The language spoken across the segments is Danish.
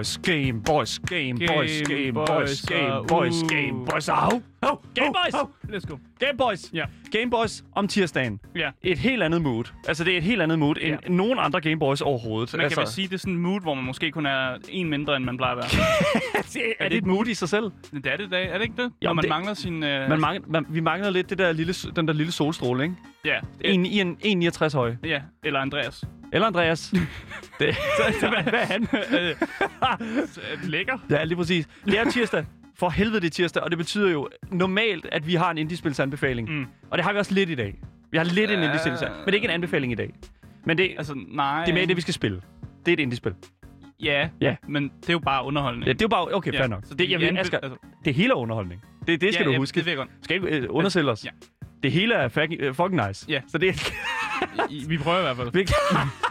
Boys, Game Boys, Game Boys, Game Boys, Game Boys, Game Boys. Au! Au! Game Boys! Let's go. Game Boys! Ja. Game Boys om tirsdagen. Ja. Et helt andet mood. Altså, det er et helt andet mood end Ja. nogen andre Game Boys overhovedet. Man altså, kan vel sige, det er sådan en mood, hvor man måske kun er en mindre, end man plejer at være. det, er, det et mood i sig selv? Det er det i dag, er det ikke det? Når man det- mangler sin... Øh, Man mangler, man, vi mangler lidt det der lille, den der lille solstråle, ikke? Ja, En, i en, en 69 høj. ja, eller Andreas. Eller Andreas. det, hvad, hvad er han? Øh, Lækker. Ja, lige præcis. Det er tirsdag. For helvede, det er tirsdag, og det betyder jo normalt, at vi har en indiespilsanbefaling. Mm. Og det har vi også lidt i dag. Vi har lidt en Ja. indiespilsanbefaling, men det er ikke en anbefaling i dag. Men det, altså, Altså, nej. det er mere det, vi skal spille. Det er et indiespil. Ja, Ja. men det er jo bare underholdende. Ja, det er jo bare... Okay, fair nok. så Det, jeg vil, anbe- Asger, altså, det hele er underholdning. Det, det skal ja, du ja, huske. det ved jeg godt. Skal ikke øh, undersælge os. Ja. Det hele er fucking, uh, fucking nice. Ja. Så det. I, vi prøver i hvert fald. Virkelig-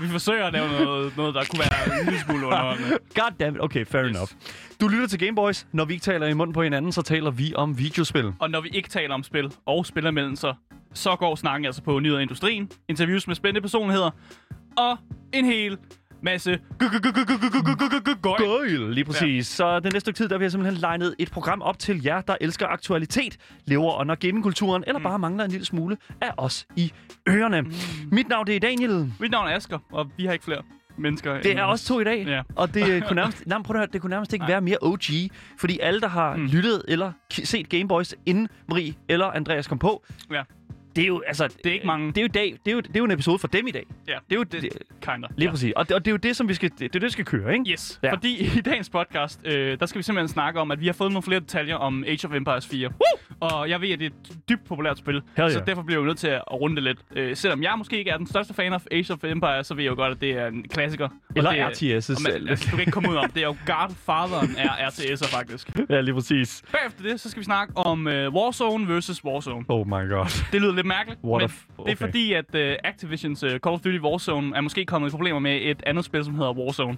Vi forsøger at lave noget, noget der kunne være en lille smule underholdende. God damn it. Okay, fair Yes. enough. Du lytter til Gameboys. Når vi ikke taler i munden på hinanden, så taler vi om videospil. Og når vi ikke taler om spil og spillermeldelser, så går snakken altså på nyheder i industrien, interviews med spændende personligheder, og en hel masse gøj. Gøjl, lige præcis. Så den næste stykke tid, der vil jeg simpelthen legnet et program op til jer, der elsker aktualitet, lever under gamingkulturen, eller bare mangler en lille smule af os i ørerne. Mm. Mit navn det er Daniel. Mit navn er Asger, og vi har ikke flere mennesker. Det er os to i dag, Ja. og det kunne nærmest, nej, prøv at høre, det kunne nærmest ikke være mere OG, fordi alle, der har mm. lyttet eller set Gameboys, inden Marie eller Andreas kom på, Ja. Det er jo, altså... Det er ikke mange. Det er jo, dag, det er jo, det er jo en episode for dem i dag. Ja, Det er jo det, det, kinda. lige ja. præcis. Og det, og det er jo det, som vi skal, det, det er det, vi skal køre, ikke? Yes, Ja. fordi i dagens podcast, øh, der skal vi simpelthen snakke om, at vi har fået nogle flere detaljer om Age of Empires 4. Woo! Og jeg ved, at det er et dybt populært spil, Hell så yeah. derfor bliver jo nødt til at runde det lidt. Øh, selvom jeg måske ikke er den største fan af Age of Empires, så ved jeg jo godt, at det er en klassiker. Og Eller det er-. Og man, altså, du kan ikke komme ud om, det er jo Godfatheren er RTS'er faktisk. Ja, lige præcis. Bagefter det, så skal vi snakke om øh, Warzone versus Warzone. Oh my god. Det lyder lidt mærkeligt, What men f- det er okay. fordi, at uh, Activisions uh, Call of Duty Warzone er måske kommet i problemer med et andet spil, som hedder Warzone.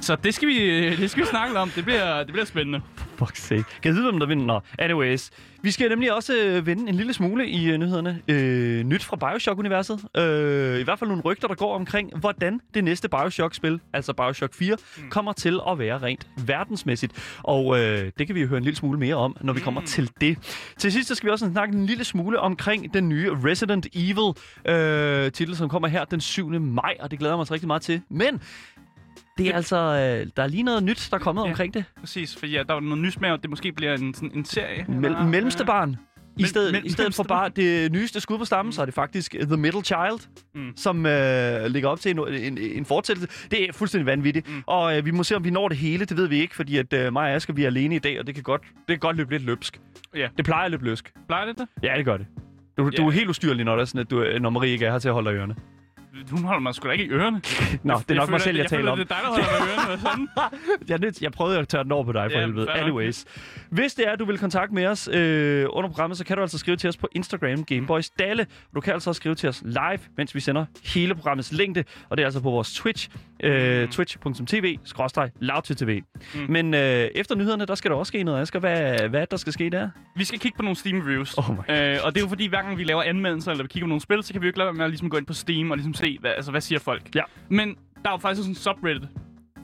Så det skal vi, det skal vi snakke om. Det bliver, det bliver spændende. Fuck sake. Kan jeg vide, hvem der vinder? Nå, anyways. Vi skal nemlig også øh, vende en lille smule i øh, nyhederne. Øh, nyt fra Bioshock-universet. Øh, I hvert fald nogle rygter, der går omkring, hvordan det næste Bioshock-spil, altså Bioshock 4, mm. kommer til at være rent verdensmæssigt. Og øh, det kan vi jo høre en lille smule mere om, når vi kommer til det. Til sidst så skal vi også snakke en lille smule omkring den nye Resident Evil øh, titel, som kommer her den 7. maj, og det glæder jeg mig så rigtig meget til. Men det er altså, øh, der er lige noget nyt, der er kommet Ja. omkring det. Præcis, fordi ja, der er noget nys med, at det måske bliver en, sådan en serie. Mel- mellemste barn. I stedet, mel- I stedet for bare det nyeste skud på stammen, så er det faktisk The Middle Child, mm. Mm. som øh, ligger op til en, en, en fortsættelse. Det er fuldstændig vanvittigt. Mm. Og øh, vi må se, om vi når det hele. Det ved vi ikke, fordi at øh, mig og Asger, vi er alene i dag, og det kan godt, det kan godt løbe lidt løbsk. Ja. Det plejer at løbe løsk. Plejer det det? Ja, det gør det. Du, Ja. du er helt ustyrlig, når, der er sådan, at du, øh, når Marie ikke er her til at holde dig i ørerne. Hun holder mig sgu da ikke i ørerne. Nå, det er nok mig selv, jeg, jeg taler føler, om. det er dig, der holder mig i ørerne. Sådan. jeg, nødt, jeg prøvede at tørre den over på dig for Ja, helvede. Anyways. Hvis det er, at du vil kontakte med os øh, under programmet, så kan du altså skrive til os på Instagram, Gameboys Dalle. Du kan altså også skrive til os live, mens vi sender hele programmets længde. Og det er altså på vores Twitch, øh, Mm. twitch.tv, skråstreg, tv. Mm. Men øh, efter nyhederne, der skal der også ske noget, Asger. Hvad, hvad er der skal ske der? Vi skal kigge på nogle Steam reviews. Oh øh, og det er jo fordi, hver gang vi laver anmeldelser, eller vi kigger på nogle spil, så kan vi jo ikke lade være med at ligesom gå ind på Steam og ligesom se, hvad, altså, hvad siger folk. Ja. Men der er jo faktisk sådan en subreddit,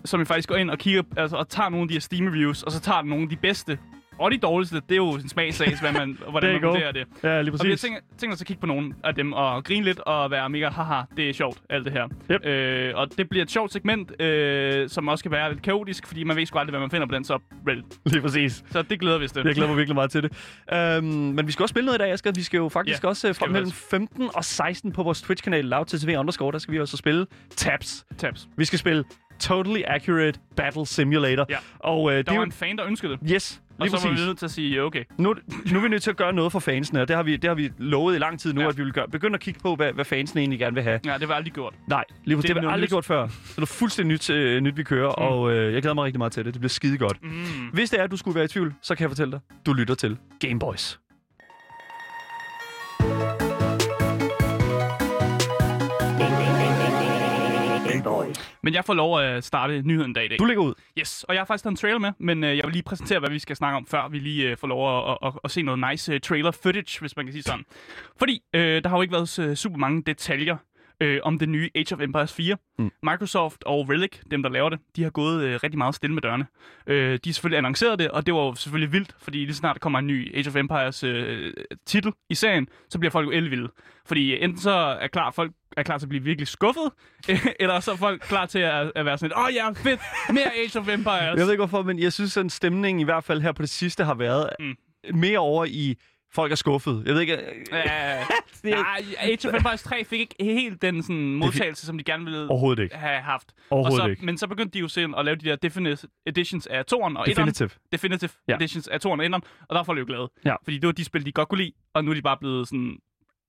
som vi faktisk går ind og kigger, altså, og tager nogle af de her Steam reviews, og så tager nogle af de bedste og de dårligste. Det er jo en smagsag, hvad man, hvordan man vurderer det. Ja, lige Og vi har tænkt, tænkt os at kigge på nogle af dem og grine lidt og være mega, haha, det er sjovt, alt det her. Yep. Øh, og det bliver et sjovt segment, øh, som også kan være lidt kaotisk, fordi man ved sgu aldrig, hvad man finder på den subreddit. Lige præcis. Så det glæder vi os til. Jeg glæder mig virkelig meget til det. Um, men vi skal også spille noget i dag, Asger. Vi skal jo faktisk Ja, også øh, fra mellem også. 15 og 16 på vores Twitch-kanal, LoudTV underscore, der skal vi også spille Tabs. Tabs. Vi skal spille Totally Accurate Battle Simulator. Ja. Og øh, det Der er var jo... en fan, der ønskede det. Yes, Og så var vi nødt til at sige, okay. Nu, nu er vi nødt til at gøre noget for fansene, og det har vi, det har vi lovet i lang tid nu, ja. At vi vil gøre. Begynde at kigge på, hvad, hvad fansene egentlig gerne vil have. Ja, det var aldrig gjort. Nej, lige præcis. Det, Det noget aldrig nyt. gjort før. Så det er fuldstændig nyt, øh, nyt vi kører, mm. og øh, jeg glæder mig rigtig meget til det. Det bliver skide godt. Mm. Hvis det er, at du skulle være i tvivl, så kan jeg fortælle dig, du lytter til Game Boys. Men jeg får lov at starte nyheden dag i dag. Du ligger ud. Yes, og jeg har faktisk taget en trailer med, men øh, jeg vil lige præsentere, hvad vi skal snakke om, før vi lige øh, får lov at, at, at, at se noget nice øh, trailer footage, hvis man kan sige sådan. Fordi øh, der har jo ikke været øh, super mange detaljer øh, om det nye Age of Empires 4. Mm. Microsoft og Relic, dem der laver det, de har gået øh, rigtig meget stille med dørene. Øh, de har selvfølgelig annonceret det, og det var jo selvfølgelig vildt, fordi lige snart der kommer en ny Age of Empires øh, titel i serien, så bliver folk jo elvilde. Fordi enten så er klar, folk er klar til at blive virkelig skuffet, eller så er folk klar til at, at være sådan lidt, åh oh, ja, fedt, mere Age of Empires. Jeg ved ikke hvorfor, men jeg synes, at stemningen i hvert fald her på det sidste har været Mm. mere over i folk er skuffet. Jeg ved ikke... Ja, det er nej, Age of Empires 3 fik ikke helt den sådan, modtagelse, som de gerne ville Overhovedet ikke. have haft. Overhovedet og så, ikke. Men så begyndte de jo selv at lave de der definitive editions af 2'eren og 1'eren. Definitive. Definitive Ja. ja. editions af 2'eren og 1'eren, og der er folk jo glade. Ja. Fordi det var de spil, de godt kunne lide, og nu er de bare blevet sådan,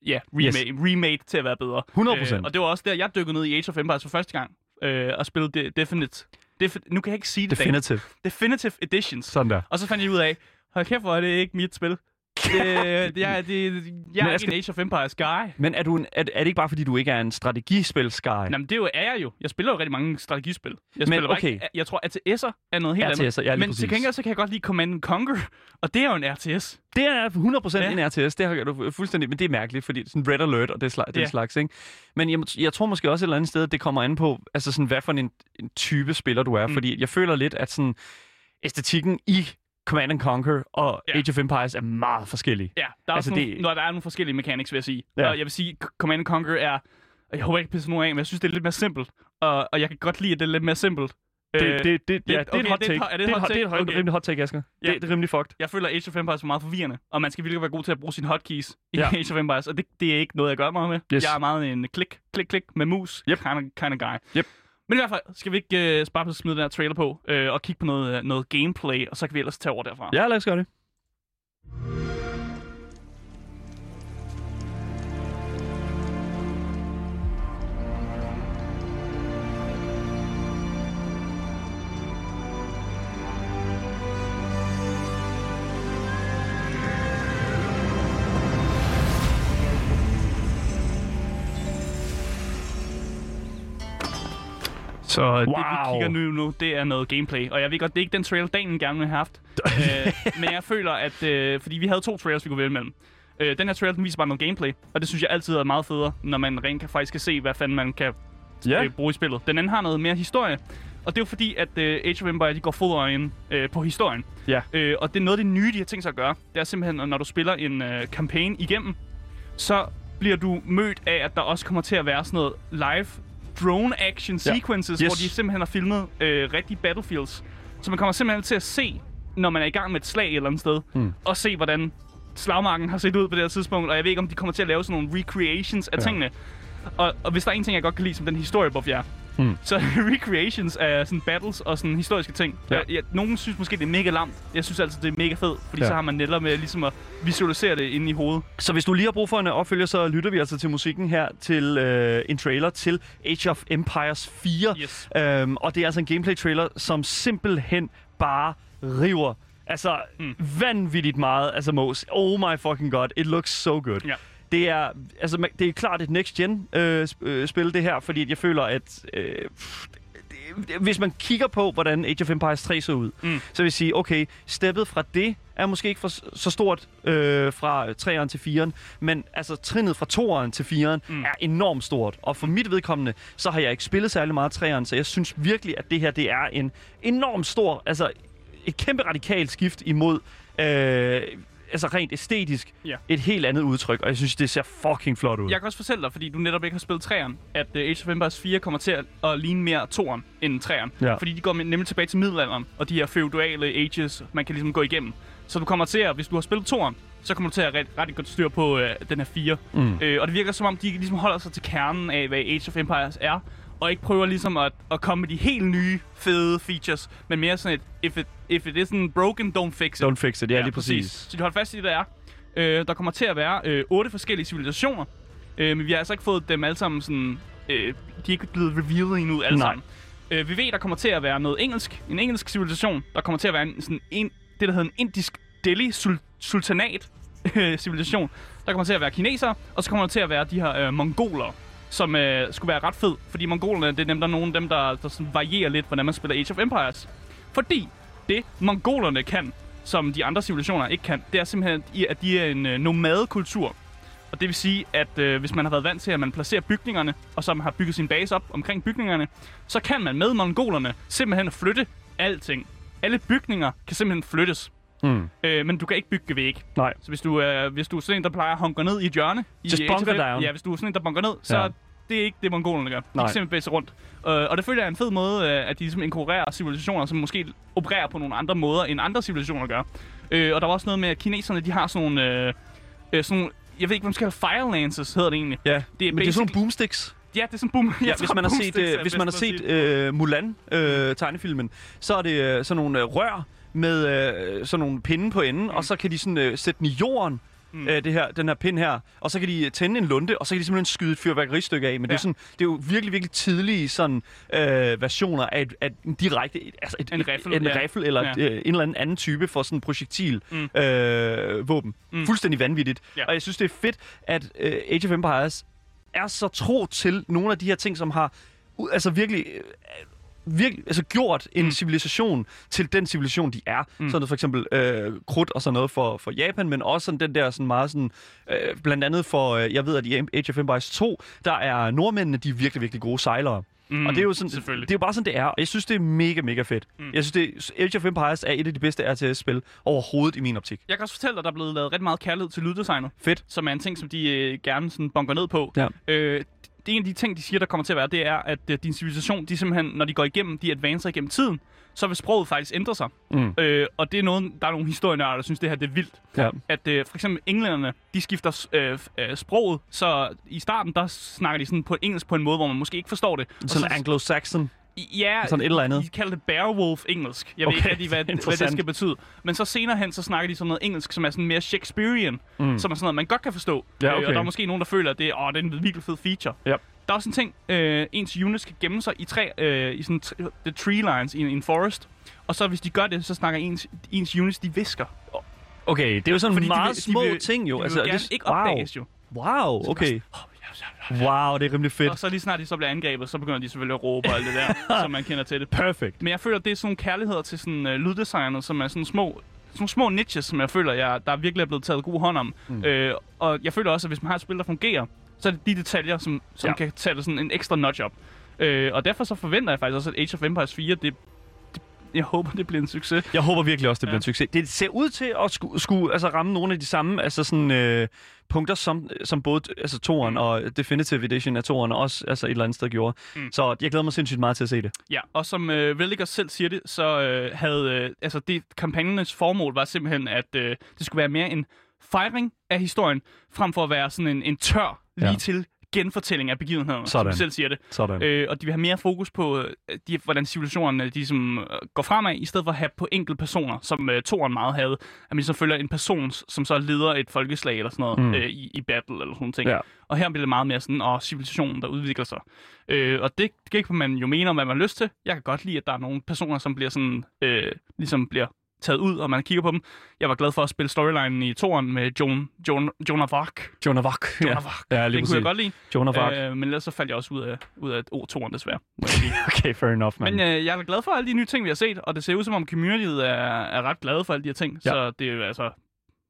ja, remade, Yes. remade til at være bedre. 100%. Øh, og det var også der, jeg dykkede ned i Age of Empires for første gang, øh, og spillede de, Definite, Defi, nu kan jeg ikke sige det. Definitive. Definitive Editions. Sådan der. Og så fandt jeg ud af, hold kæft, hvor er det ikke mit spil. Det, jeg, det, jeg Men er ikke en Age of Empires guy. Men er, du en, er, er det ikke bare, fordi du ikke er en strategispil-sky? Jamen, det er jo, er jeg jo. Jeg spiller jo rigtig mange strategispil. Jeg, Men okay. ikke, jeg tror, ATS'er er noget helt RTS'er, andet. ja, Men præcis. til gengæld, så kan jeg godt lide Command Conquer, og det er jo en RTS. Det er 100% Ja. en RTS, det har du fuldstændig, men det er mærkeligt, fordi det er sådan red alert og det slags, den Ja. slags, ikke? Men jeg, jeg tror måske også et eller andet sted, at det kommer an på, altså sådan, hvad for en, en type spiller du er, Mm. fordi jeg føler lidt, at sådan, æstetikken i Command and Conquer og Ja. Age of Empires er meget forskellige. Ja, der er, Altså, nogle, det- det... når der er nogle forskellige mechanics, vil jeg sige. Ja. Og jeg vil sige, Command Conquer er... Jeg håber ikke, jeg pisser nogen af, men jeg synes, det er lidt mere simpelt. Og, og jeg kan godt lide, at det er lidt mere simpelt. Det, Øh, det, det, det, ja, det er et okay, hot det er et take. hot- er det et det er et hot hot- det er et take? rimelig- Okay. rimelig hot take, Asger. Ja. Det, det er rimelig fucked. Jeg føler, at Age of Empires er meget forvirrende, og man skal virkelig være god til at bruge sine hotkeys i ja. Age of Empires, og det, det er ikke noget, jeg gør meget med. Yes. Jeg er meget en klik, klik, klik med mus Yep. kind, of, kind of guy. Yep. Men i hvert fald, skal vi ikke øh, bare smide den her trailer på, øh, og kigge på noget, øh, noget gameplay, og så kan vi ellers tage over derfra. Ja, lad os gøre det. Så det, Wow. vi kigger nu, nu, det er noget gameplay. Og jeg ved godt, det er ikke den trailer, dagen gerne ville have haft. øh, men jeg føler, at... Øh, fordi vi havde to trailers, vi kunne vælge mellem. Øh, den her trailer, den viser bare noget gameplay. Og det synes jeg altid er meget federe, når man rent kan, faktisk kan se, hvad fanden man kan Ja. øh, bruge i spillet. Den anden har noget mere historie. Og det er jo fordi, at øh, Age of Empires de går full øjen øh, på historien. Ja. Øh, og det er noget af det nye, de har tænkt sig at gøre. Det er simpelthen, at når du spiller en øh, campaign igennem, så bliver du mødt af, at der også kommer til at være sådan noget live drone action Ja. sequences, Yes. hvor de simpelthen har filmet øh, rigtige battlefields. Så man kommer simpelthen til at se, når man er i gang med et slag et eller andet sted, Hmm. og se, hvordan slagmarken har set ud på det her tidspunkt, og jeg ved ikke, om de kommer til at lave sådan nogle recreations af Ja. ja. tingene. Og, og hvis der er en ting, jeg godt kan lide, som den historiebuff, jeg er, Hmm. så recreations af sådan battles og sådan historiske ting. Ja. Jeg, jeg, nogen synes måske, det er mega lamt. Jeg synes altid, det er mega fedt, fordi Ja. så har man netop med ligesom at visualisere det inde i hovedet. Så hvis du lige har brug for en opfølger, så lytter vi altså til musikken her til øh, en trailer til Age of Empires 4. Yes. Øhm, og det er altså en gameplay-trailer, som simpelthen bare river. Altså, mm. Vanvittigt meget. Altså, Mos. Oh my fucking god. It looks so good. Ja. Det er, altså, det er klart et next-gen øh, øh, spil, det her, fordi jeg føler, at øh, hvis man kigger på, hvordan Age of Empires 3 så ud, Mm. så vil jeg sige, okay, steppet fra det er måske ikke for, så stort øh, fra 3'eren til 4'eren, men altså trinnet fra 2'eren til 4'eren mm. Mm. er enormt stort. Og for mit vedkommende, så har jeg ikke spillet særlig meget 3'eren, så jeg synes virkelig, at det her det er en enormt stor, altså et kæmpe radikalt skift imod, øh, altså rent æstetisk, Ja. et helt andet udtryk, og jeg synes, det ser fucking flot ud. Jeg kan også fortælle dig, fordi du netop ikke har spillet 3'eren, at uh, Age of Empires 4 kommer til at, at ligne mere 2'eren end 3'eren. Ja. Fordi de går nemlig tilbage til middelalderen, og de her feudale ages, man kan ligesom gå igennem. Så du kommer til at, hvis du har spillet 2'eren, så kommer du til at ret, ret godt styr på uh, den her 4. Mm. Øh, og det virker som om, de ligesom holder sig til kernen af, hvad Age of Empires er, og ikke prøver ligesom at, at komme med de helt nye, fede features, men mere sådan et, if it, if it isn't broken, don't fix it. Don't fix it, ja, lige præcis. Så de holder fast i det, der er. Øh, der kommer til at være øh, otte forskellige civilisationer, øh, men vi har altså ikke fået dem alle sammen sådan... Øh, de er ikke blevet revealet endnu alle Nej. sammen. Øh, vi ved, der kommer til at være noget engelsk, en engelsk civilisation. Der kommer til at være en, sådan en, det, der hedder en indisk Delhi sul- sultanat øh, civilisation. Der kommer til at være kinesere, og så kommer der til at være de her øh, mongoler, som øh, skulle være ret fed. Fordi mongolerne, det er dem, der er nogle af dem, der, der sådan varierer lidt, hvordan man spiller Age of Empires. Fordi det, mongolerne kan, som de andre civilisationer ikke kan, det er simpelthen, at de er en øh, nomadekultur. Og det vil sige, at øh, hvis man har været vant til, at man placerer bygningerne, og så man har bygget sin base op omkring bygningerne, så kan man med mongolerne simpelthen flytte alting. Alle bygninger kan simpelthen flyttes. Mm. Øh, men du kan ikke bygge væg. Nej. Så hvis du, øh, hvis du er sådan en, der plejer at hunker ned i et hjørne... Just i bunker down. Ja, hvis du er sådan en, der bunker ned, så Ja. Det er ikke det, mongolerne gør. De Nej. kan simpelthen sig rundt. Øh, og det føler jeg er en fed måde, øh, at de ligesom inkorporerer civilisationer, som måske opererer på nogle andre måder, end andre civilisationer gør. Øh, og der var også noget med, at kineserne, de har sådan nogle... Øh, øh, sådan nogle jeg ved ikke, hvad man skal kalde fire lances, hedder det egentlig. Ja, Det er men det er sådan nogle boomsticks. Ja, det er sådan boom. Ja, hvis man har set, øh, hvis man har set øh, Mulan øh, tegnefilmen, så er det øh, sådan nogle øh, rør med øh, sådan nogle pinde på enden, mm. og så kan de sådan øh, sætte den i jorden. Mm. Øh, det her, den her pind her, og så kan de tænde en lunde, og så kan de simpelthen skyde et fyrværkeristykke af. Men ja. det, er sådan, det er jo virkelig, virkelig tidlige sådan, øh, versioner af, et, af en direkte, altså et, En riffel, en ja. riffel eller Ja. øh, en eller anden, anden type for sådan en projektil Mm. øh, våben. Mm. Fuldstændig vanvittigt. Ja. Og jeg synes, det er fedt, at øh, Age of Empires er så tro til nogle af de her ting, som har altså virkelig, øh, virkelig altså gjort en Mm. civilisation til den civilisation, de er. Mm. Sådan noget for eksempel øh, krudt og sådan noget for, for Japan, men også sådan den der sådan meget sådan, øh, blandt andet for, øh, jeg ved, at i Age of Empires 2, der er nordmændene, de er virkelig, virkelig gode sejlere. Mm, Og det er jo sådan, det er jo bare sådan, det er. Og jeg synes, det er mega, mega fedt. Mm. Jeg synes, det, Age of Empires er et af de bedste RTS-spil overhovedet i min optik. Jeg kan også fortælle dig, at der er blevet lavet ret meget kærlighed til lyddesignet. Fedt. som er en ting, som de øh, gerne sådan bunker ned på. Ja. Øh, det er en af de ting, de siger, der kommer til at være, det er, at øh, din civilisation, de simpelthen, når de går igennem, de advancer igennem tiden, så vil sproget faktisk ændre sig. Mm. Øh, og det er noget, der er nogle historienørder, der synes, det her det er vildt. Ja. At øh, for eksempel englænderne, de skifter øh, øh, sproget, så i starten, der snakker de sådan på engelsk på en måde, hvor man måske ikke forstår det. Sådan så, anglo-saxon. Ja, sådan et eller andet. De kalder det beowulf engelsk. Jeg ved Okay, ikke rigtig, hvad, hvad det skal betyde. Men så senere hen, så snakker de sådan noget engelsk, som er sådan mere Shakespearean, Mm. som er sådan noget, man godt kan forstå. Ja, Øh, okay. og der er måske nogen, der føler, at det, åh, det er en virkelig fed feature. Ja. Der er også en ting, øh, ens units skal gemme sig i, træ, øh, i sådan tr- the tree lines i en, forest. Og så hvis de gør det, så snakker ens, ens units, de visker. Okay, det er jo sådan Fordi de meget vil- de små vil- ting jo. De vil altså, gerne det, ikke wow. opdages jo. Wow, okay. Wow, det er rimelig fedt. Og så lige snart de så bliver angrebet, så begynder de selvfølgelig at råbe og alt det der, som man kender til det. Perfect. Men jeg føler, det er sådan nogle kærligheder til sådan uh, lyddesignet, som er sådan små, sådan nogle små niches, som jeg føler, jeg, der virkelig er blevet taget god hånd om. Mm. Øh, og jeg føler også, at hvis man har et spil, der fungerer, så er det de detaljer, som, som Ja. kan tage det sådan en ekstra notch op. Øh, og derfor så forventer jeg faktisk også, at Age of Empires 4, det, det jeg håber, det bliver en succes. Jeg håber virkelig også, det bliver Ja. en succes. Det ser ud til at skulle, skulle altså, ramme nogle af de samme altså sådan, øh, punkter, som, som både altså, toeren Mm. og Definitive Edition af toeren også altså, et eller andet sted gjorde. Mm. Så jeg glæder mig sindssygt meget til at se det. Ja, og som øh, også selv siger det, så øh, havde øh, altså det kampagnernes formål var simpelthen, at øh, det skulle være mere en fejring af historien, frem for at være sådan en, en tør, lige Ja. til genfortælling af begivenhederne, som Sådan. de selv siger det. Sådan. Øh, og de vil have mere fokus på, øh, de, hvordan civilisationerne de, som, øh, går fremad, i stedet for at have på enkelte personer, som øh, toren meget havde. At man så følger en person, som så leder et folkeslag eller sådan noget mm. Øh, i, i battle eller sådan nogle ting. Ja. Og her bliver det meget mere sådan, åh, civilisationen, der udvikler sig. Øh, og det, det kan man jo mene om, hvad man har lyst til. Jeg kan godt lide, at der er nogle personer, som bliver sådan, øh, ligesom bliver taget ud, og man kigger på dem. Jeg var glad for at spille storylinen i toren med Joan of Arc. Joan of Arc. Joan Ja, Arc. ja lige Den kunne jeg godt lide. Of Arc. Øh, men ellers så faldt jeg også ud af, ud af O2'eren desværre. Okay, fair enough, man. Men øh, jeg er glad for alle de nye ting, vi har set, og det ser ud som om communityet er, er ret glade for alle de her ting. Ja. Så det er altså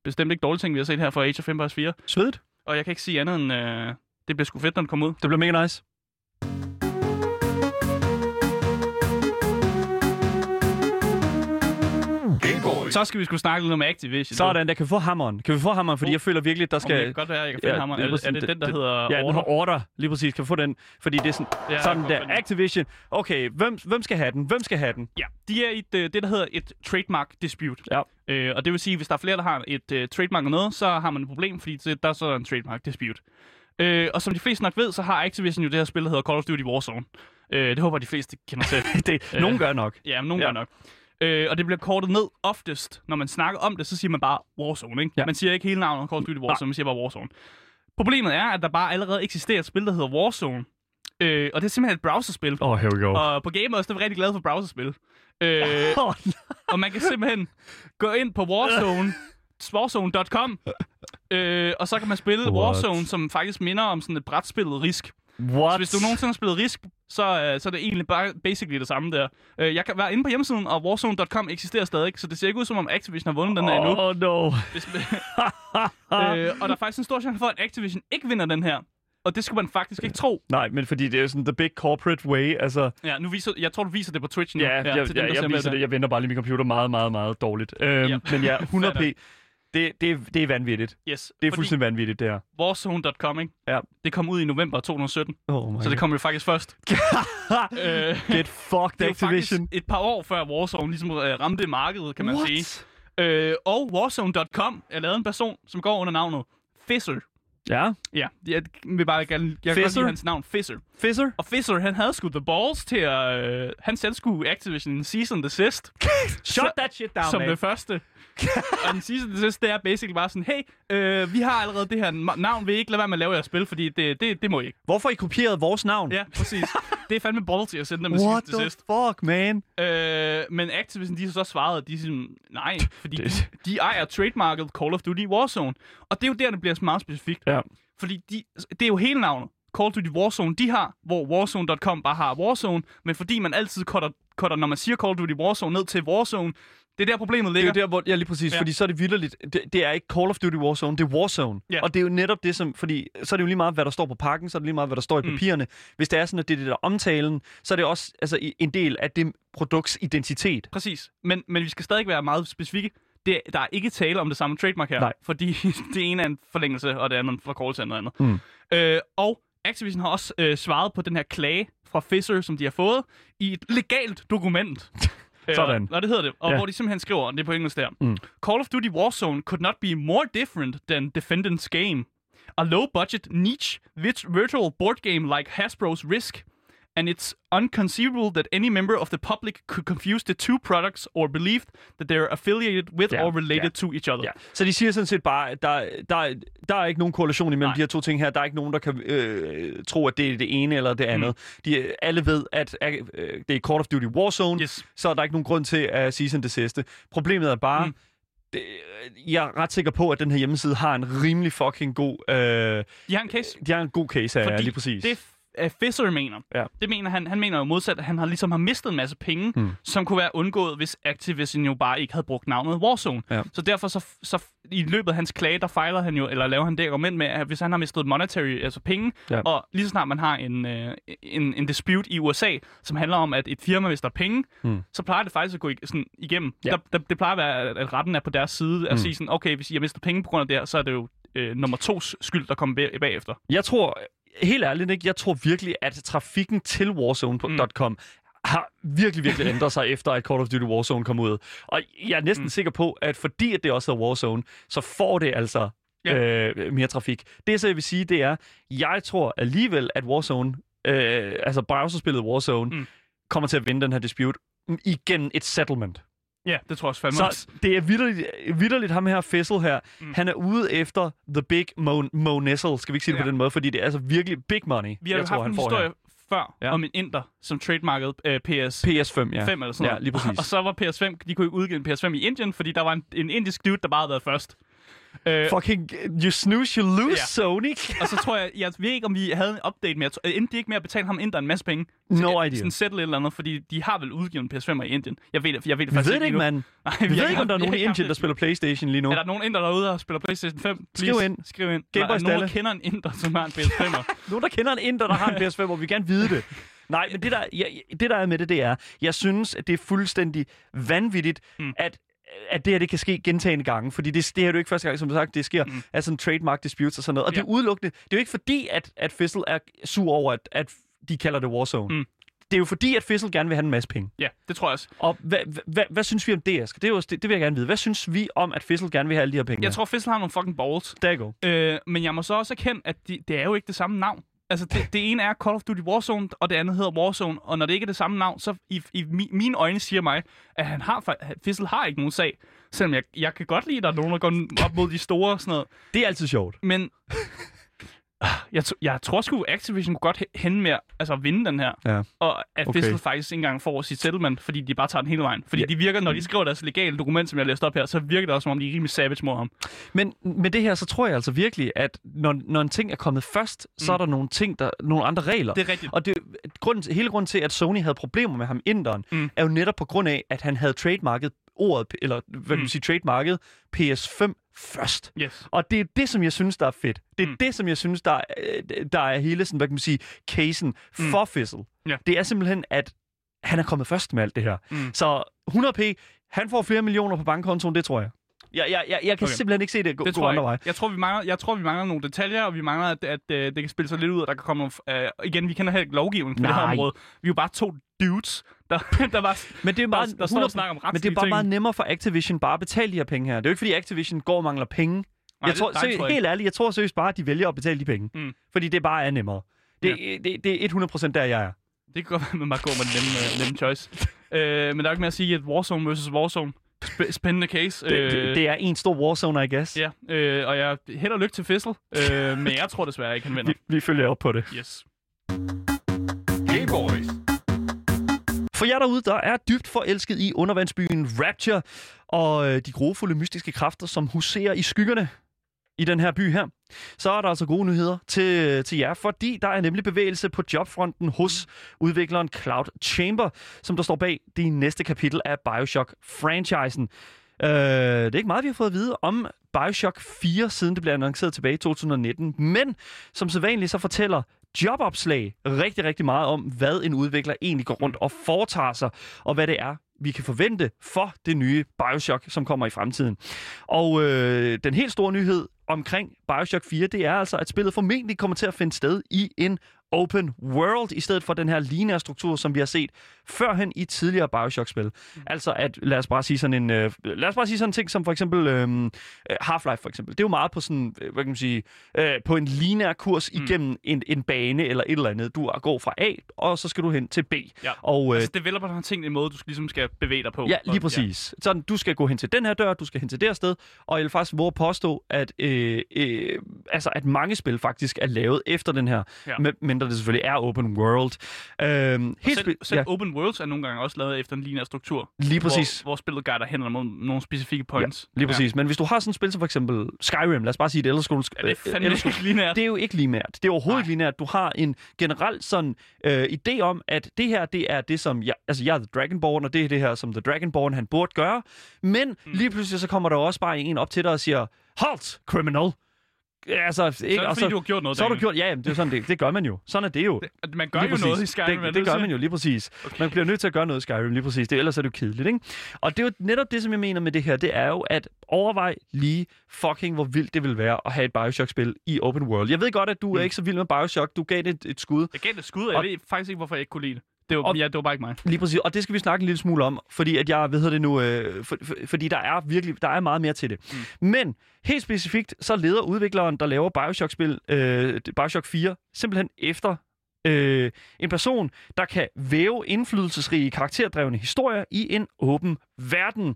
bestemt ikke dårlige ting, vi har set her fra Age of Empires 4. Svedigt. Og jeg kan ikke sige andet end, øh, det bliver sgu fedt, når det kommer ud. Det bliver mega nice. Så skal vi skulle snakke lidt om Activision. Sådan, der kan vi få hammeren. Kan vi få hammeren, fordi Uh. jeg føler virkelig, der Skal... Det kan godt være, at jeg kan finde ja, hammeren. Er, det- er det den, der hedder Ja, den Order? har order. Lige præcis. Kan vi få den? Fordi det er sådan, Ja, sådan der. Activision. Okay, hvem, hvem skal have den? Hvem skal have den? Ja, de er i et, øh, det, der hedder et trademark dispute. Ja. Øh, og det vil sige, at hvis der er flere, der har et uh, trademark og noget, så har man et problem, fordi det, der er så en trademark dispute. Øh, og som de fleste nok ved, så har Activision jo det her spil, der hedder Call of Duty Warzone. Øh, det håber de fleste kender til. det, Øh. nogen gør nok. ja, men nogen Ja. ja. gør nok. Øh, og det bliver kortet ned oftest, når man snakker om det, så siger man bare Warzone, ikke? Ja. Man siger ikke hele navnet Call of Duty Warzone, man siger bare Warzone. Problemet er, at der bare allerede eksisterer et spil, der hedder Warzone. Øh, og det er simpelthen et browserspil. Oh, here we go. Og på Gamers, der er vi rigtig glade for browserspil. Øh, Oh, og man kan simpelthen gå ind på Warzone, warzone.com, øh, og så kan man spille What? Warzone, som faktisk minder om sådan et brætspillet Risk. What? Så hvis du nogensinde har spillet Risk, så, øh, så er det egentlig bare basically det samme der. Øh, jeg kan være inde på hjemmesiden, og Warzone.com eksisterer stadig, så det ser ikke ud som om Activision har vundet den her endnu. Oh no. Hvis, øh, og der er faktisk en stor chance for, at Activision ikke vinder den her. Og det skulle man faktisk ikke tro. Nej, men fordi det er jo sådan the big corporate way, altså... Ja, nu viser, jeg tror, du viser det på Twitch nu. Ja, jeg, jeg, til dem, jeg, der ser jeg med viser det. Jeg vender bare lige min computer meget, meget, meget dårligt. Øhm, Ja. Men ja, 100p. Det, det, er, det er vanvittigt. Yes, Det er fordi fuldstændig vanvittigt, det her. Warzone.com, ikke? Ja. Det kom ud i november 2017, Oh my så det kom jo faktisk først. øh, Get fucked, det var Activision. faktisk et par år før Warzone ligesom øh, ramte markedet, kan man What? sige. Øh, og Warzone.com er lavet en person, som går under navnet Fisser. Ja. Ja, jeg vil bare gerne, jeg kan godt lide hans navn, Fisser. Fisser? Og Fisser, han havde sgu the balls til at... Øh, han selv skulle Activision Season Desist. Shut that shit down, som man. det første. Og den sidste, det, sidste, det er basically bare sådan, hey, øh, vi har allerede det her navn, vil I ikke lade være med at lave jeres spil, fordi det, det, det må I ikke. Hvorfor I kopieret vores navn? Ja, præcis. det er fandme ballsy at sende dem What sidste til the sidst. fuck, man? Øh, men Activision, de har så svaret, at de er sådan, nej, fordi de, de ejer trademarket Call of Duty Warzone. Og det er jo der, det bliver meget specifikt. Ja. Fordi de, det er jo hele navnet. Call of Duty Warzone, de har, hvor Warzone.com bare har Warzone, men fordi man altid cutter, cutter, når man siger Call of Duty Warzone, ned til Warzone, det er der problemet Det er ligger. der, hvor... Ja, lige præcis. Ja. Fordi så er det vildt. Det, det er ikke Call of Duty Warzone, det er Warzone. Ja. Og det er jo netop det, som... Fordi så er det jo lige meget, hvad der står på pakken, så er det lige meget, hvad der står i Mm. papirerne. Hvis det er sådan, at det er det der omtalen, så er det også altså, en del af det produkts identitet. Præcis. Men, men vi skal stadig være meget specifikke. Det, der er ikke tale om det samme trademark her. Nej. Fordi det ene er en forlængelse, og det andet en forkortelse af noget andet. Mm. Øh, og Activision har også øh, svaret på den her klage fra Fisher, som de har fået, i et legalt dokument. Øh, Sådan. Og det hedder det. Og Ja. hvor de simpelthen skriver, og det er på engelsk der. Mm. Call of Duty Warzone could not be more different than Defendant's game. A low-budget, niche, virtual board game like Hasbro's Risk. And it's unconceivable that any member of the public could confuse the two products or believe that they're affiliated with Ja, or related ja. to each other. Ja. Så de siger sådan set bare, at der, der, der er ikke nogen korrelation imellem Nej. de her to ting her. Der er ikke nogen, der kan øh, tro, at det er det ene eller det andet. Mm. De, alle ved, at øh, det er Call of Duty Warzone, Yes. så er der ikke nogen grund til at sige sådan det sidste. Problemet er bare, Mm. mm. det, jeg er ret sikker på, at den her hjemmeside har en rimelig fucking god... Øh, De har en case. de har en god case her, ja, lige præcis. det uh, Fisher mener, Ja. det mener han, han mener jo modsat, at han har ligesom har mistet en masse penge, Hmm. som kunne være undgået, hvis Activision jo bare ikke havde brugt navnet Warzone. Ja. Så derfor så, så i løbet af hans klage, der fejler han jo, eller laver han det argument med, at hvis han har mistet monetary, altså penge, Ja. og lige så snart man har en, øh, en, en dispute i USA, som handler om, at et firma mister penge, Hmm. så plejer det faktisk at gå ig- sådan igennem. Ja. Der, der, det plejer at være, at- retten er på deres side, at Hmm. sige sådan, okay, hvis I har mistet penge på grund af det her, så er det jo øh, nummer tos skyld, der kommer bag- bagefter. Jeg tror, helt ærligt ikke, jeg tror virkelig, at trafikken til Warzone.com mm. har virkelig, virkelig ændret sig efter, at Call of Duty Warzone kom ud. Og jeg er næsten Mm. sikker på, at fordi at det også er Warzone, så får det altså Ja. øh, mere trafik. Det, så jeg vil sige, det er, jeg tror alligevel, at Warzone, øh, altså browserspillet Warzone, Mm. mm. kommer til at vinde den her dispute igen et settlement. Ja, det tror jeg også fandme også. Så det er vidderligt, vidderligt ham her, Fessel her. Mm. Han er ude efter the big Mo, Mo Nessel, skal vi ikke sige det Ja. på den måde, fordi det er altså virkelig big money, Vi har jo jeg tror, haft en historie her. før Ja. om en inder, som trademarkede øh, PS5 PS5, ja. eller sådan noget. Ja, lige præcis. Og så var PS5, de kunne ikke udgive en PS5 i Indien, fordi der var en, en indisk dude, der bare havde været først. Øh, Fucking, you snooze, you lose, Ja. Sony. og så tror jeg, jeg ved ikke, om vi havde en update, men jeg tror, endte de ikke med at betale ham inder en masse penge. No Skal- idea. Sådan settle et eller andet, fordi de har vel udgivet en PS5 i Indien. Jeg ved jeg ved det Vi faktisk ved det ikke, mand. Nej, Vi ved ikke, om der er vi nogen i Indien, der spiller Playstation lige nu. Er der nogen inder derude, der spiller PlayStation 5? Skriv Please, ind. Skriv ind. Game Boy der nogen, der kender en inder, som har en PS5'er? Nogen, der kender en inder, der har en PS5, hvor vi gerne vide det. Nej, men det der, ja, det der er med det, det er, jeg synes, at det er fuldstændig vanvittigt, mm. at at det her det kan ske gentagende gange, fordi det, det her er jo ikke første gang, som sagt, det sker Mm. af sådan trademark disputes og sådan noget. Og Ja. det er udelukkende, det er jo ikke fordi, at, at Fizzle er sur over, at, at de kalder det Warzone. Mm. Det er jo fordi, at Fizzle gerne vil have en masse penge. Ja, det tror jeg også. Og hvad, hvad, hvad synes vi om det, Asger? Det, er jo, det, det vil jeg gerne vide. Hvad synes vi om, at Fizzle gerne vil have alle de her penge? Jeg tror, Fizzle har nogle fucking balls. Der go. Øh, men jeg må så også erkende, at de, det er jo ikke det samme navn. Altså, det, det ene er Call of Duty Warzone, og det andet hedder Warzone. Og når det ikke er det samme navn, så i, i mi, mine øjne siger mig, at han har, Fizzle har ikke nogen sag. Selvom jeg, jeg kan godt lide, at der er nogen, der går op mod de store og sådan noget. Det er altid sjovt. Men Jeg, t- jeg tror sgu, Activision kunne godt he- hende med altså, at vinde den her. Ja. Og at Okay. Fizzle faktisk ikke engang får sit settlement, fordi de bare tager den hele vejen. Fordi Ja. de virker, når de skriver deres legale dokument, som jeg læste op her, så virker det også, som om de er rimelig savage mod ham. Men med det her, så tror jeg altså virkelig, at når, når en ting er kommet først, så er der nogle ting, der nogle andre regler. Det er rigtigt. Og det, grunden, til- hele grunden til, at Sony havde problemer med ham, inderen, mm. Mm. er jo netop på grund af, at han havde trademarket ordet, eller hvad kan man Mm. sige, trademarket PS5 først. Yes. Og det er det, som jeg synes, der er fedt. Det er mm. Det, som jeg synes, der er, øh, der er hele sådan, hvad kan man sige, casen Mm. for Fizzle. Ja. Det er simpelthen, at han er kommet først med alt det her. Mm. Så 100p, han får flere millioner på bankkontoen, det tror jeg. Jeg, jeg, jeg, jeg kan okay. Simpelthen ikke se det gå, Det gå tror andre jeg. veje. ikke. Jeg tror, vi mangler, jeg tror, vi mangler nogle detaljer, og vi mangler, at, at, at det kan spille sig lidt ud, og der kan komme nogle... Uh, igen, vi kender heller ikke lovgivning på det her område. Vi er jo bare to dudes, der, der var... Men det er bare, Der- der står og snakker om men det er bare retslige meget ting. nemmere for Activision bare at betale de her penge her. Det er jo ikke, fordi Activision går og mangler penge. Nej, jeg tror, det tror jeg helt ærligt, jeg tror seriøst bare, at de vælger at betale de penge. Mm. Fordi det bare er nemmere. Det, ja. det, det er 100% der, jeg er. Det kan godt være, at man går med den nemme, uh, nemme choice. uh, men der er ikke mere at sige, at Warzone vs. Warzone. Sp- spændende case. Det, det, det er en stor warzone, I guess. Ja, øh, og jeg held og lykke til Fizzle, øh, men jeg tror desværre ikke, han vinder. Vi, vi følger op på det. Yes. Hey boys. For jer derude, der er dybt forelsket i undervandsbyen Rapture og øh, de grofulde mystiske kræfter, som huserer i skyggerne i den her by her, så er der altså gode nyheder til, øh, til jer, fordi der er nemlig bevægelse på jobfronten hos udvikleren Cloud Chamber, som der står bag det næste kapitel af Bioshock-franchisen. Øh, det er ikke meget, vi har fået at vide om Bioshock 4, siden det blev annonceret tilbage i 2019, men som sædvanligt så fortæller jobopslag rigtig, rigtig meget om, hvad en udvikler egentlig går rundt og foretager sig, og hvad det er, vi kan forvente for det nye Bioshock, som kommer i fremtiden. Og øh, den helt store nyhed omkring Bioshock 4, det er altså, at spillet formentlig kommer til at finde sted i en open world, i stedet for den her lineære struktur, som vi har set førhen i tidligere Bioshock-spil. Mm. Altså at, lad os bare sige sådan en, øh, lad os bare sige sådan en ting som for eksempel øh, Half-Life for eksempel. Det er jo meget på sådan, øh, hvad kan man sige, øh, på en lineær kurs mm. igennem en, en bane eller et eller andet. Du går fra A, og så skal du hen til B. Ja. Og, øh, Altså, developeren har tænkt en måde, du ligesom skal bevæge dig på. Ja, Og- lige præcis. Sådan, du skal gå hen til den her dør, du skal hen til det her sted, og jeg vil faktisk våge påstå, at, øh, øh, altså, at mange spil faktisk er lavet efter den her, ja. Ja. Mindre det selvfølgelig er open world. Øh, Og helt selv, selv ja, open worlds er nogle gange også lavet efter en lineær struktur. lige præcis. Hvor, hvor spillet guider hen mod nogle specifikke points. Lige præcis. Men hvis du har sådan et spil som for eksempel Skyrim, lad os bare sige et Elder Ja, det er Elder ikke lineært. det er jo ikke lineært. Det er overhovedet Nej. ikke lineært. Du har en generelt sådan øh, idé om, at det her, det er det, som jeg, altså jeg er The Dragonborn, og det er det her, som The Dragonborn han burde gøre. Men mm. lige pludselig så kommer der også bare en op til dig og siger, Halt, criminal! Altså, ikke? Så er det, og fordi du har gjort noget. så har du gjort, ja, jamen, det, er sådan, det, det gør man jo. Sådan er det jo. Det- Man gør Lige jo noget i præcis. Skyrim. Det, det, gør man jo lige præcis. Okay. Man bliver nødt til at gøre noget i Skyrim, lige præcis. Det, ellers er det jo kedeligt, ikke? Og det er jo netop det, som jeg mener med det her. Det er jo at overvej lige fucking, hvor vildt det vil være at have et Bioshock-spil i open world. Jeg ved godt, at du mm. er ikke så vild med Bioshock. Du gav det et, et skud. Jeg gav det et skud, og jeg Og- ved faktisk ikke, hvorfor jeg ikke kunne lide det. Det var, Og- ja, det var bare ikke mig. Lige præcis, og det skal vi snakke en lille smule om, fordi at jeg ved det nu, øh, for, for, fordi der er virkelig der er meget mere til det. Mm. Men helt specifikt, så leder udvikleren, der laver Bioshock-spil, øh, Bioshock 4, simpelthen efter øh, en person, der kan væve indflydelsesrige karakterdrevne historier i en åben verden.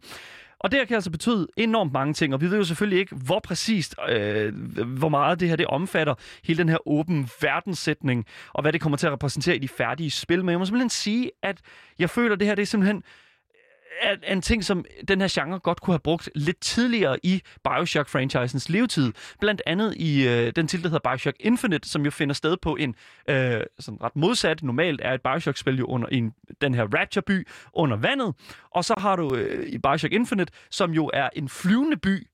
Og det her kan altså betyde enormt mange ting, og vi ved jo selvfølgelig ikke, hvor præcist, øh, hvor meget det her det omfatter, hele den her åben verdenssætning, og hvad det kommer til at repræsentere i de færdige spil. Men jeg må simpelthen sige, at jeg føler, at det her det er simpelthen er er en ting, som den her genre godt kunne have brugt lidt tidligere i Bioshock-franchisens levetid. Blandt andet i øh, den titel, der hedder Bioshock Infinite, som jo finder sted på en øh, sådan ret modsat. Normalt er et Bioshock-spil jo under en, den her Rapture-by under vandet. Og så har du øh, i Bioshock Infinite, som jo er en flyvende by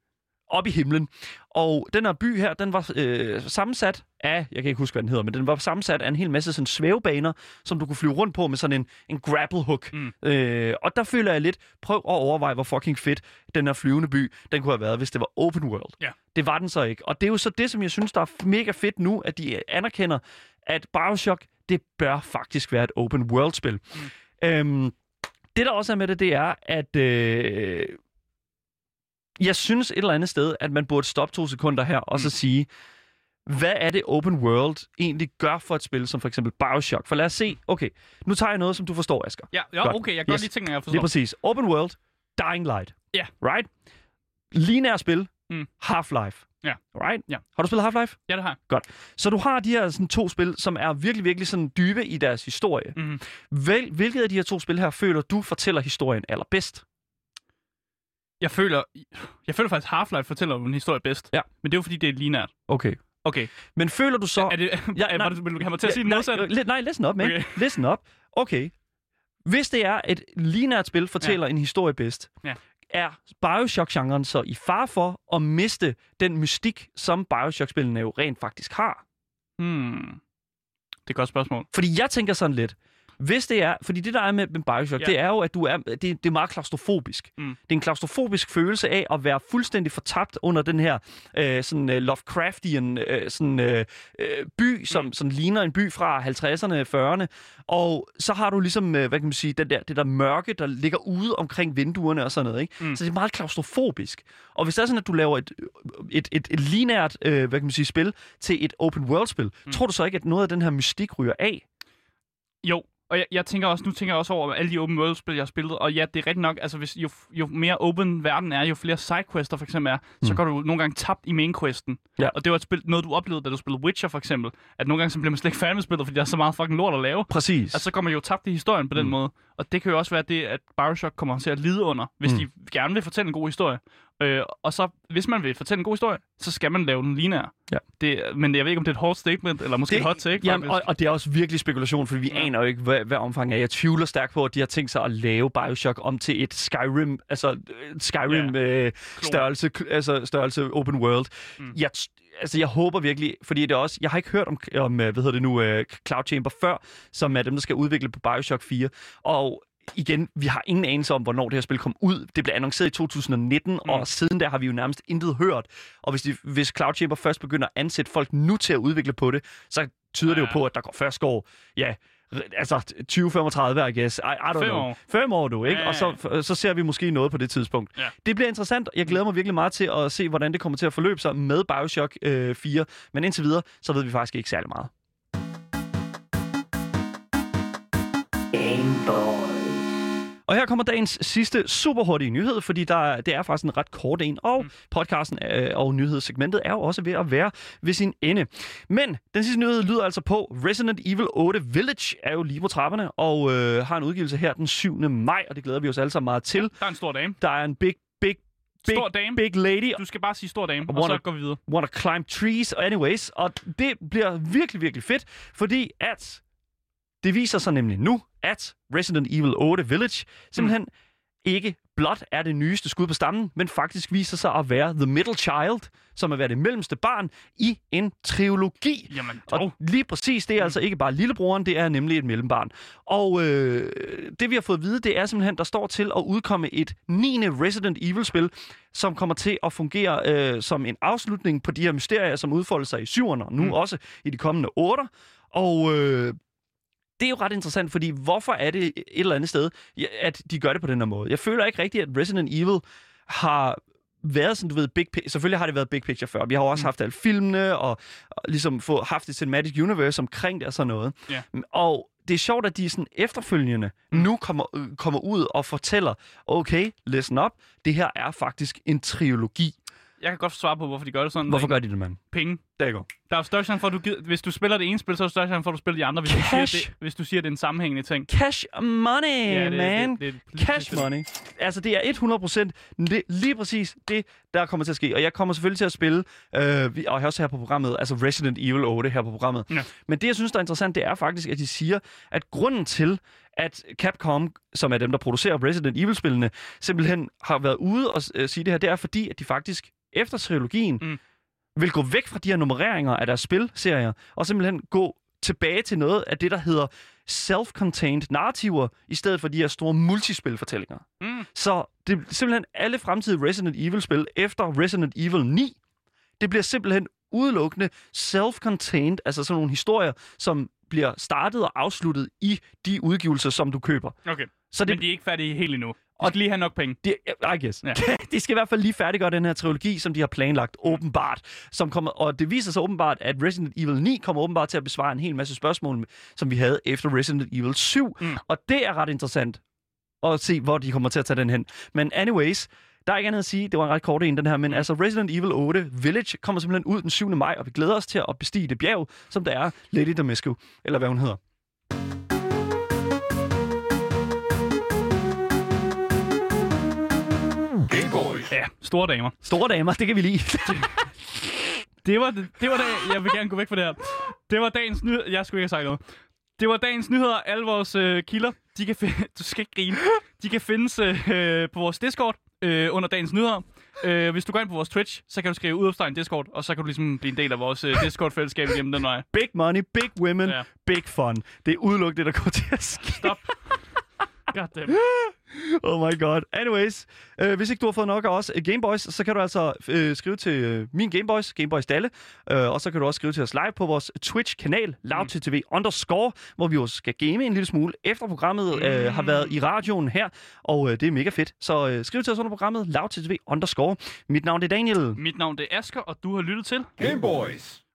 op i himlen. Og den her by her, den var øh, sammensat af, jeg kan ikke huske, hvad den hedder, men den var sammensat af en hel masse sådan svævebaner, som du kunne flyve rundt på med sådan en, en grapple hook. Mm. Øh, og der føler jeg lidt, prøv at overveje, hvor fucking fedt den her flyvende by, den kunne have været, hvis det var open world. Ja. Det var den så ikke. Og det er jo så det, som jeg synes, der er mega fedt nu, at de anerkender, at Bioshock, det bør faktisk være et open world-spil. Mm. Øhm, det der også er med det, det er, at øh, jeg synes et eller andet sted, at man burde stoppe to sekunder her og så sige, hvad er det open world egentlig gør for et spil som for eksempel Bioshock? For lad os se, okay, nu tager jeg noget, som du forstår, Asger. Ja, ja Godt. okay, jeg kan godt Yes. lide tingene, jeg Lige forstår. præcis. Open world, Dying Light. Ja. Right? Lineær spil, Mm. Half-Life. Ja. Right? Ja. Har du spillet Half-Life? Ja, det har jeg. Så du har de her sådan, to spil, som er virkelig, virkelig sådan dybe i deres historie. Mhm. Vel, hvilket af de her to spil her føler du fortæller historien allerbedst? Jeg føler, jeg føler faktisk, Half-Life fortæller en historie bedst. Ja. Men det er jo fordi, det er linært. Okay. Okay. Men føler du så... Er det, Ja, ja, nej. nej, vil du have mig til at sige den nej, modsatte? nej, nej, listen up, man. Okay. Listen up. Okay. Hvis det er et linært spil, fortæller ja. en historie bedst, Ja. er Bioshock-genren så i far for at miste den mystik, som Bioshock-spillene jo rent faktisk har? Hmm. Det er et godt spørgsmål. Fordi jeg tænker sådan lidt, hvis det er, fordi det der er med, med Bioshock, ja. Det er jo, at du er, det, det er meget klaustrofobisk. Mm. Det er en klaustrofobisk følelse af at være fuldstændig fortabt under den her øh, sådan øh, Lovecraftian øh, sådan, øh, øh, by, som Mm. sådan ligner en by fra 50'erne, 40'erne. Og så har du ligesom, øh, hvad kan man sige, den der, det der mørke, der ligger ude omkring vinduerne og sådan noget. Ikke? Mm. Så det er meget klaustrofobisk. Og hvis det er sådan, at du laver et, et, et, et linært øh, hvad kan man sige, spil til et open world-spil. Mm. tror du så ikke, at noget af den her mystik ryger af? Jo, og jeg, jeg tænker også, nu tænker jeg også over alle de open world-spil, jeg har spillet, og ja, det er rigtigt nok, altså hvis, jo, jo mere open verden er, jo flere sidequester for eksempel er, mm. så går du nogle gange tabt i mainquesten. Ja. Og det var et spil, noget, du oplevede, da du spillede Witcher for eksempel, at nogle gange så bliver man slet ikke færdig med spillet, fordi der er så meget fucking lort at lave. Præcis. Altså, så kommer man jo tabt i historien på den Mm. måde. Og det kan jo også være det, at Bioshock kommer til at lide under, hvis mm. de gerne vil fortælle en god historie. Øh, og så, hvis man vil fortælle en god historie, så skal man lave den linær. Ja. Det, men jeg ved ikke, om det er et hårdt statement, eller måske Det- et hot take. Jamen, og, og det er også virkelig spekulation, fordi vi ja. Ja. aner jo ikke, hvad, hvad omfanget er. Jeg tvivler stærkt på, at de har tænkt sig at lave Bioshock om til et Skyrim, altså øh, Skyrim øh, størrelse, altså størrelse open world. Mm. Jeg, altså, jeg håber virkelig, fordi det er også, jeg har ikke hørt om, om øh, hvad hedder det nu, øh, Cloud Chamber før, som er dem, der skal udvikle på Bioshock 4. Og igen, vi har ingen anelse om, hvornår det her spil kom ud. Det blev annonceret i 2019, mm. og siden der har vi jo nærmest intet hørt. Og hvis, de, hvis Cloud Chamber først begynder at ansætte folk nu til at udvikle på det, så tyder ja. det jo på, at der går først går, ja, altså 2035, I guess. I, I don't Fem know. år. Fem år, du, ikke? Ja, Og så, så ser vi måske noget på det tidspunkt. Ja. Det bliver interessant. Jeg glæder mig virkelig meget til at se, hvordan det kommer til at forløbe sig med Bioshock øh, 4. Men indtil videre, så ved vi faktisk ikke særlig meget. Og her kommer dagens sidste super hurtige nyhed, fordi der, det er faktisk en ret kort en, og mm. podcasten øh, og nyhedssegmentet er jo også ved at være ved sin ende. Men den sidste nyhed lyder altså på, Resident Evil 8 Village er jo lige på trapperne, og øh, har en udgivelse her den 7. maj, og det glæder vi os alle sammen meget til. Der er en stor dame. Der er en big, big, big, Stor dame. big lady, Du skal bare sige stor dame, og Wanna- så går vi videre. wanna climb trees, og anyways, og det bliver virkelig, virkelig fedt, fordi at det viser sig nemlig nu, at Resident Evil 8 Village simpelthen mm. ikke blot er det nyeste skud på stammen, men faktisk viser sig at være The Middle Child, som er været det mellemste barn i en trilogi. Jamen, Og dog. lige præcis, det er altså ikke bare lillebroren, det er nemlig et mellembarn. Og øh, det vi har fået at vide, det er simpelthen, der står til at udkomme et 9. Resident Evil-spil, som kommer til at fungere øh, som en afslutning på de her mysterier, som udfolder sig i syverne, og nu mm. Mm. også i de kommende otter. Og øh, det er jo ret interessant, fordi hvorfor er det et eller andet sted, at de gør det på den her måde? Jeg føler ikke rigtigt, at Resident Evil har været sådan, du ved, big selvfølgelig har det været big picture før. Vi har også Mm. haft alle filmene, og, og ligesom få, haft et cinematic universe omkring det og sådan noget. Ja. Og det er sjovt, at de sådan efterfølgende mm. nu kommer, øh, kommer ud og fortæller, okay, listen up, det her er faktisk en trilogi. Jeg kan godt svare på, hvorfor de gør det sådan. Hvorfor gør de det, mand? Penge. Der går. Der er større chance for, at du gider, hvis du spiller det ene spil, så er der større chance for, at du spiller de andre, hvis, du siger, Cash. det, hvis du siger, det er en sammenhængende ting. Cash money, Ja, det- man. det- det- det- Cash det- money. Altså, det er 100% li- lige præcis det, der kommer til at ske. Og jeg kommer selvfølgelig til at spille, øh, vi- og også her på programmet, altså Resident Evil 8 her på programmet. Ja. Men det, jeg synes, der er interessant, det er faktisk, at de siger, at grunden til, at Capcom, som er dem, der producerer Resident Evil-spillene, simpelthen har været ude og øh, sige det her, det er fordi, at de faktisk efter trilogien Mm. vil gå væk fra de her nummereringer af deres spilserier, og simpelthen gå tilbage til noget af det, der hedder self-contained narrativer, i stedet for de her store multispilfortællinger. Mm. Så det er simpelthen alle fremtidige Resident Evil-spil efter Resident Evil 9, det bliver simpelthen udelukkende self-contained, altså sådan nogle historier, som bliver startet og afsluttet i de udgivelser, som du køber. Okay, Så det, men de er ikke færdige helt endnu. Og- lige have nok penge. de, I guess. Ja. De skal i hvert fald lige færdiggøre den her trilogi, som de har planlagt, åbenbart. Som kommer, og det viser sig åbenbart, at Resident Evil 9 kommer åbenbart til at besvare en hel masse spørgsmål, som vi havde efter Resident Evil 7. Mm. Og det er ret interessant at se, hvor de kommer til at tage den hen. Men anyways, Der er ikke andet at sige, det var en ret kort en, den her, men altså Resident Evil 8 Village kommer simpelthen ud den 7. maj, og vi glæder os til at bestige det bjerg, som der er Lady Damasco, eller hvad hun hedder. Ja, store damer. Store damer, det kan vi lide. Det var, det, det var dag, jeg vil gerne gå væk fra det her. Det var dagens nyhed. Jeg skulle ikke have sagt noget. Det var dagens nyheder. Alle vores øh, kilder, de kan finde... Du skal ikke grine. De kan findes øh, på vores Discord øh, under dagens nyheder. Øh, hvis du går ind på vores Twitch, så kan du skrive udopstegn Discord, og så kan du ligesom blive en del af vores øh, Discord-fællesskab gennem den vej. Big money, big women, ja. big fun. Det er udelukkende det, der går til at ske. Stop. Goddamn. Oh my god. Anyways, øh, hvis ikke du har fået nok af os øh, Gameboys, så kan du altså øh, skrive til øh, min Gameboys, Gameboys Dalle, øh, og så kan du også skrive til os live på vores Twitch-kanal, LoudTV underscore, hvor vi jo skal game en lille smule, efter programmet øh, har været i radioen her, og øh, det er mega fedt. Så øh, skriv til os under programmet, LoudTV underscore. Mit navn er Daniel. Mit navn det er Asker, og du har lyttet til Game Boys.